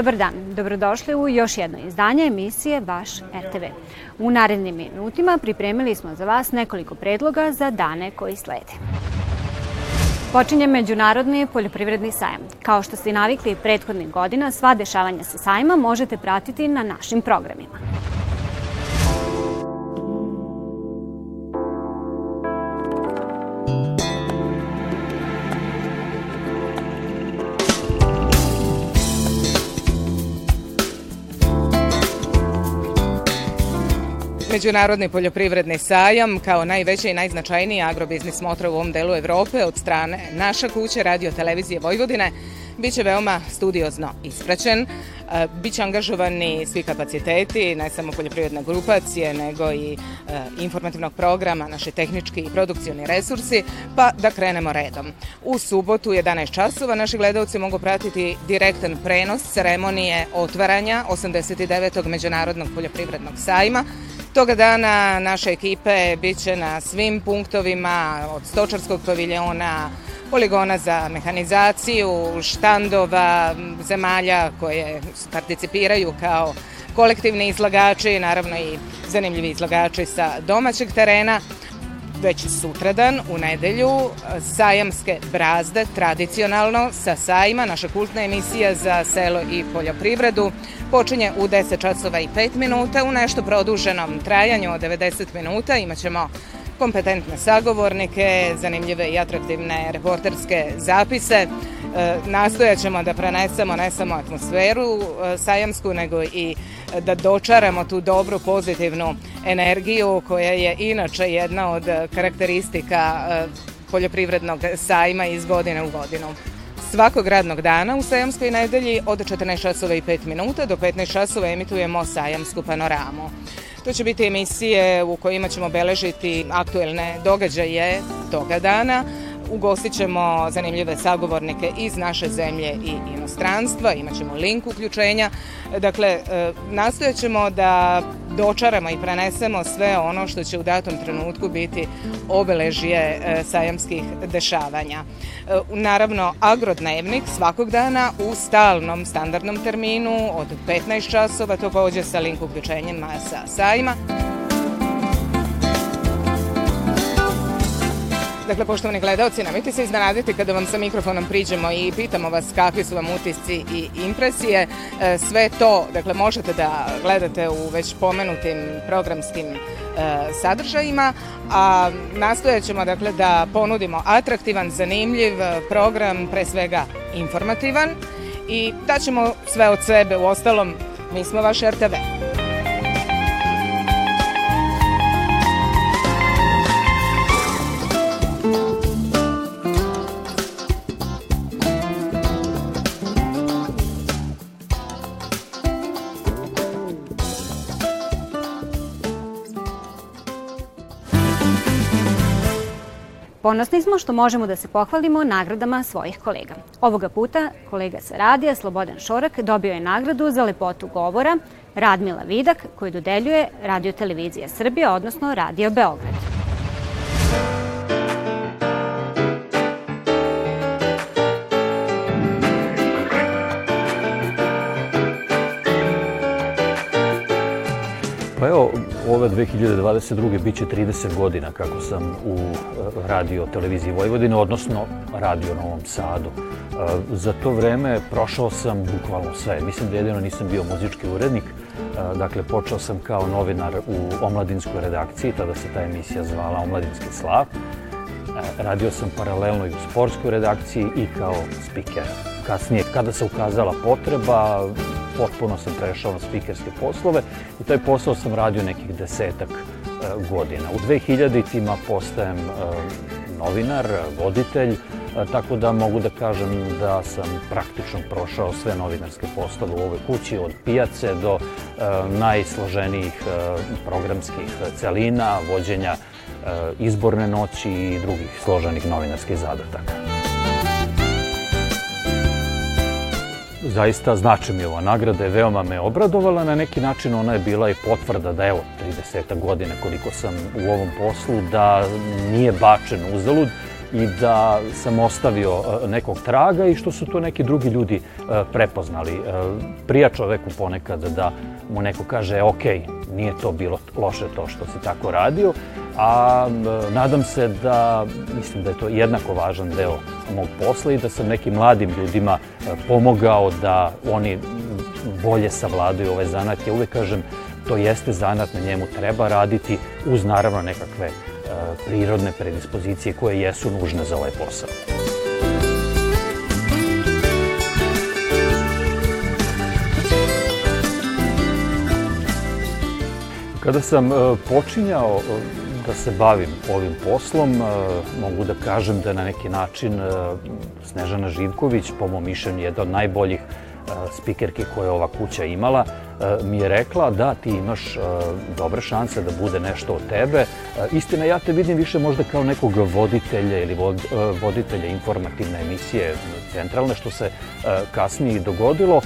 Dobar dan, dobrodošli u još jedno izdanje emisije Vaš RTV. U narednim minutima pripremili smo za vas nekoliko predloga za dane koji slede. Počinje Međunarodni poljoprivredni sajam. Kao što ste navikli prethodnih godina, sva dešavanja sa sajma možete pratiti na našim programima. Međunarodni poljoprivredni sajam kao najveća i najznačajnija agrobiznis motra u ovom delu Evrope od strane naša kuća Radio Televizije Vojvodine biće veoma studiozno ispraćen. E, biće angažovani svi kapaciteti, ne samo poljoprivredne grupacije, nego i e, informativnog programa, naše tehnički i produkcioni resursi, pa da krenemo redom. U subotu 11 časova naši gledalci mogu pratiti direktan prenos ceremonije otvaranja 89. Međunarodnog poljoprivrednog sajma, Toga dana naše ekipe biće na svim punktovima od stočarskog paviljona, poligona za mehanizaciju, štandova, zemalja koje participiraju kao kolektivni izlagači, naravno i zanimljivi izlagači sa domaćeg terena već sutradan u nedelju sajamske brazde tradicionalno sa sajma, naša kultna emisija za selo i poljoprivredu počinje u 10 časova i 5 minuta u nešto produženom trajanju od 90 minuta imaćemo kompetentne sagovornike, zanimljive i atraktivne reporterske zapise. E, nastojat ćemo da prenesemo ne samo atmosferu e, sajamsku, nego i da dočaramo tu dobru pozitivnu energiju koja je inače jedna od karakteristika e, poljoprivrednog sajma iz godine u godinu. Svakog radnog dana u Sajamskoj nedelji od 14 časova i 5 minuta do 15 časova emitujemo Sajamsku panoramu. To će biti emisije u kojima ćemo beležiti aktuelne događaje toga dana, Ugostit ćemo zanimljive sagovornike iz naše zemlje i inostranstva, imaćemo link uključenja. Dakle, e, nastojat ćemo da dočaramo i prenesemo sve ono što će u datom trenutku biti obeležje e, sajamskih dešavanja. E, naravno, agrodnevnik svakog dana u stalnom standardnom terminu od 15 časova, to pođe sa link uključenjem sa sajma. Dakle, poštovani gledalci, nemojte se iznenaditi kada vam sa mikrofonom priđemo i pitamo vas kakvi su vam utisci i impresije. E, sve to, dakle, možete da gledate u već pomenutim programskim e, sadržajima, a nastojat ćemo dakle, da ponudimo atraktivan, zanimljiv program, pre svega informativan i daćemo sve od sebe, u ostalom mi smo vaš RTV. Ponosni smo što možemo da se pohvalimo nagradama svojih kolega. Ovoga puta kolega sa radija Slobodan Šorak dobio je nagradu za lepotu govora Radmila Vidak koju dodeljuje Radio Televizija Srbije, odnosno Radio Beograd. Pa evo, ove 2022. biće 30 godina kako sam u e, radio televiziji Vojvodine, odnosno radio Novom Sadu. E, za to vreme prošao sam bukvalno sve. Mislim da jedino nisam bio muzički urednik. E, dakle, počeo sam kao novinar u omladinskoj redakciji, tada se ta emisija zvala Omladinski slav. Radio sam paralelno i u sportskoj redakciji i kao spiker. Kasnije, kada se ukazala potreba, potpuno sam prešao na spikerske poslove i taj posao sam radio nekih desetak e, godina. U 2000-tima postajem e, novinar, voditelj, e, tako da mogu da kažem da sam praktično prošao sve novinarske poslove u ovoj kući, od pijace do najsloženijih programskih celina, vođenja izborne noći i drugih složenih novinarskih zadataka. Zaista znači mi ova nagrada je veoma me obradovala. Na neki način ona je bila i potvrda da evo 30 godina koliko sam u ovom poslu, da nije bačen uzalud i da sam ostavio e, nekog traga i što su to neki drugi ljudi e, prepoznali. E, prija čoveku ponekad da mu neko kaže, ok, nije to bilo loše to što si tako radio, a nadam se da, mislim da je to jednako važan deo mog posla i da sam nekim mladim ljudima pomogao da oni bolje savladaju ove zanat. Ja uvek kažem, to jeste zanat, na njemu treba raditi uz naravno nekakve prirodne predispozicije koje jesu nužne za ovaj posao. Kada sam počinjao da se bavim ovim poslom, mogu da kažem da na neki način Snežana Živković, po mom mišljenju, jedna od najboljih spikerki koje je ova kuća imala, mi je rekla da ti imaš dobre šanse da bude nešto od tebe. Istina, ja te vidim više možda kao nekog voditelja ili voditelja informativne emisije centralne, što se kasnije i dogodilo.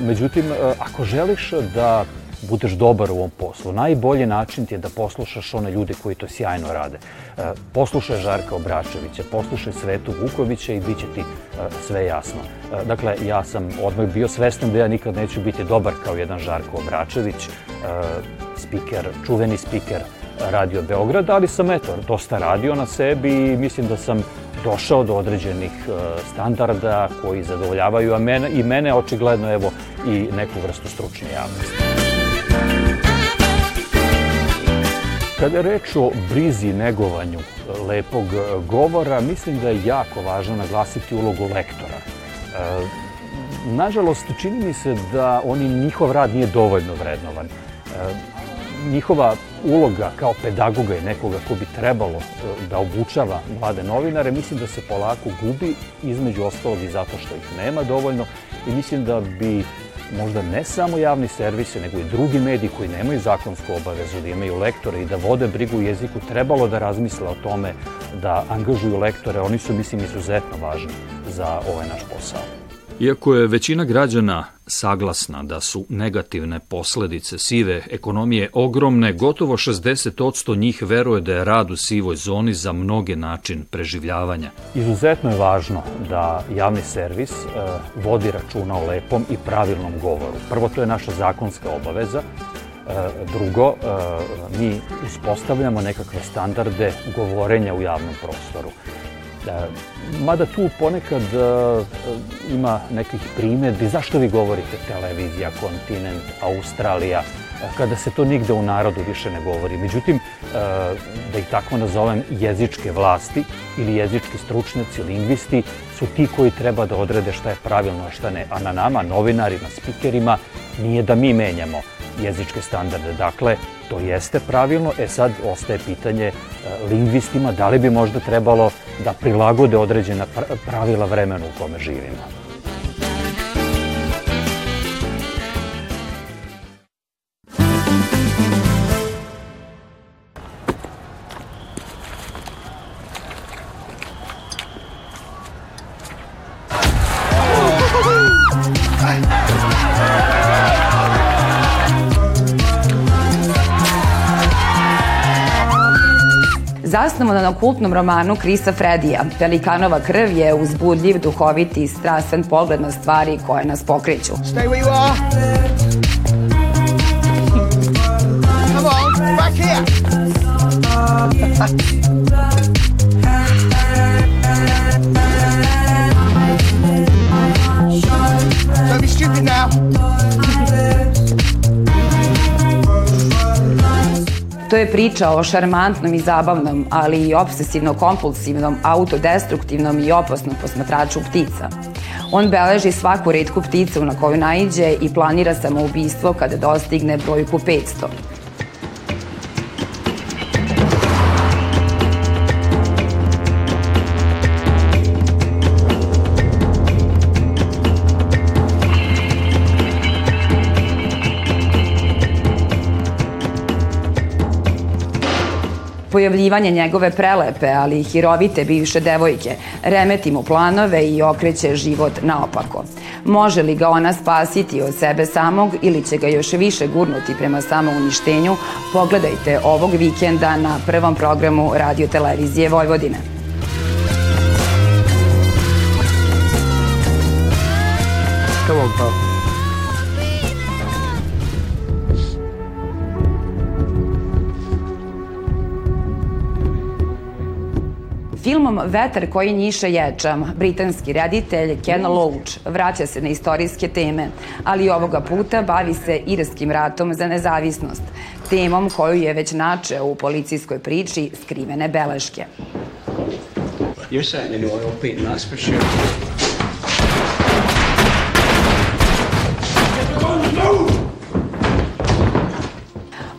Međutim, ako želiš da budeš dobar u ovom poslu. Najbolji način ti je da poslušaš one ljude koji to sjajno rade. E, poslušaj Žarka Obračevića, poslušaj Svetu Vukovića i bit će ti e, sve jasno. E, dakle, ja sam odmah bio svestan da ja nikad neću biti dobar kao jedan Žarko Obračević, spiker, čuveni spiker Radio Beograda, ali sam eto, dosta radio na sebi i mislim da sam došao do određenih standarda koji zadovoljavaju a mene, i mene očigledno evo i neku vrstu stručne javnosti. Kada je reč o brizi i negovanju lepog govora, mislim da je jako važno naglasiti ulogu lektora. E, nažalost, čini mi se da oni, njihov rad nije dovoljno vrednovan. E, njihova uloga kao pedagoga i nekoga ko bi trebalo e, da obučava mlade novinare, mislim da se polako gubi, između ostalog i zato što ih nema dovoljno i mislim da bi možda ne samo javni servise, nego i drugi mediji koji nemaju zakonsku obavezu da imaju lektore i da vode brigu u jeziku, trebalo da razmisle o tome da angažuju lektore. Oni su, mislim, izuzetno važni za ovaj naš posao. Iako je većina građana saglasna da su negativne posledice sive ekonomije ogromne, gotovo 60% njih veruje da je rad u sivoj zoni za mnoge način preživljavanja. Izuzetno je važno da javni servis e, vodi računa o lepom i pravilnom govoru. Prvo, to je naša zakonska obaveza. E, drugo, e, mi uspostavljamo nekakve standarde govorenja u javnom prostoru. Da, mada tu ponekad uh, ima nekih primedbi, zašto vi govorite televizija, kontinent, Australija, kada se to nigde u narodu više ne govori. Međutim, da ih tako nazovem, jezičke vlasti ili jezički stručnjaci, lingvisti su ti koji treba da odrede šta je pravilno, a šta ne. A na nama, novinarima, spikerima, nije da mi menjamo jezičke standarde. Dakle, to jeste pravilno, e sad ostaje pitanje e, lingvistima da li bi možda trebalo da prilagode određena pravila vremenu u kome živimo. Zasnovano na kultnom romanu Krisa Fredija, Pelikanova krv je uzbudljiv, duhoviti i strastven pogled na stvari koje nas pokreću. Stay where you are. Come on, back here. To je priča o šarmantnom i zabavnom, ali i obsesivno-kompulsivnom, autodestruktivnom i opasnom posmatraču ptica. On beleži svaku redku pticu na koju naiđe i planira samoubistvo kada dostigne brojku 500. pojavljivanje njegove prelepe, ali i hirovite bivše devojke remeti mu planove i okreće život naopako. Može li ga ona spasiti od sebe samog ili će ga još više gurnuti prema samouništenju, pogledajte ovog vikenda na prvom programu Radio Televizije Vojvodine. Come on, Pop. Filmom Vetar koji njiše ječam, britanski reditelj Ken Loach vraća se na istorijske teme, ali ovoga puta bavi se irskim ratom za nezavisnost, temom koju je već načeo u policijskoj priči skrivene beleške. You're setting a new oil painting, that's for sure.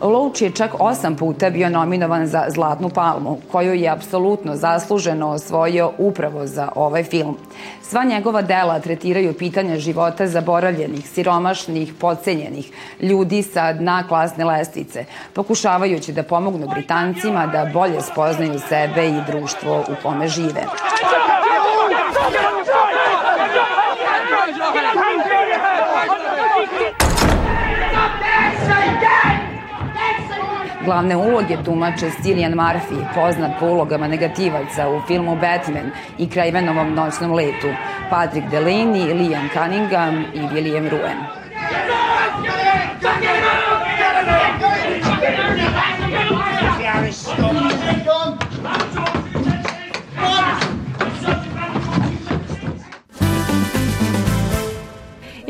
Loach je čak osam puta bio nominovan za Zlatnu palmu, koju je apsolutno zasluženo osvojio upravo za ovaj film. Sva njegova dela tretiraju pitanje života zaboravljenih, siromašnih, pocenjenih, ljudi sa dna klasne lestvice, pokušavajući da pomognu Britancima da bolje spoznaju sebe i društvo u kome žive. Glavne uloge tumače Cillian Murphy, poznat po ulogama negativaca u filmu Batman i Krajvenovom noćnom letu, Patrick Delaney, Liam Cunningham i William Ruen.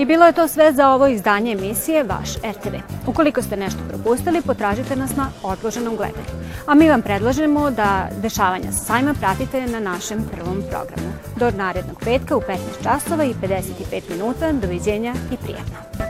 I bilo je to sve za ovo izdanje emisije Vaš RTV. Ukoliko ste nešto propustili, potražite nas na odloženom gledanju. A mi vam predlažemo da dešavanja sa sajma pratite na našem prvom programu. Do narednog petka u 15 časova i 55 minuta. Doviđenja i prijatno.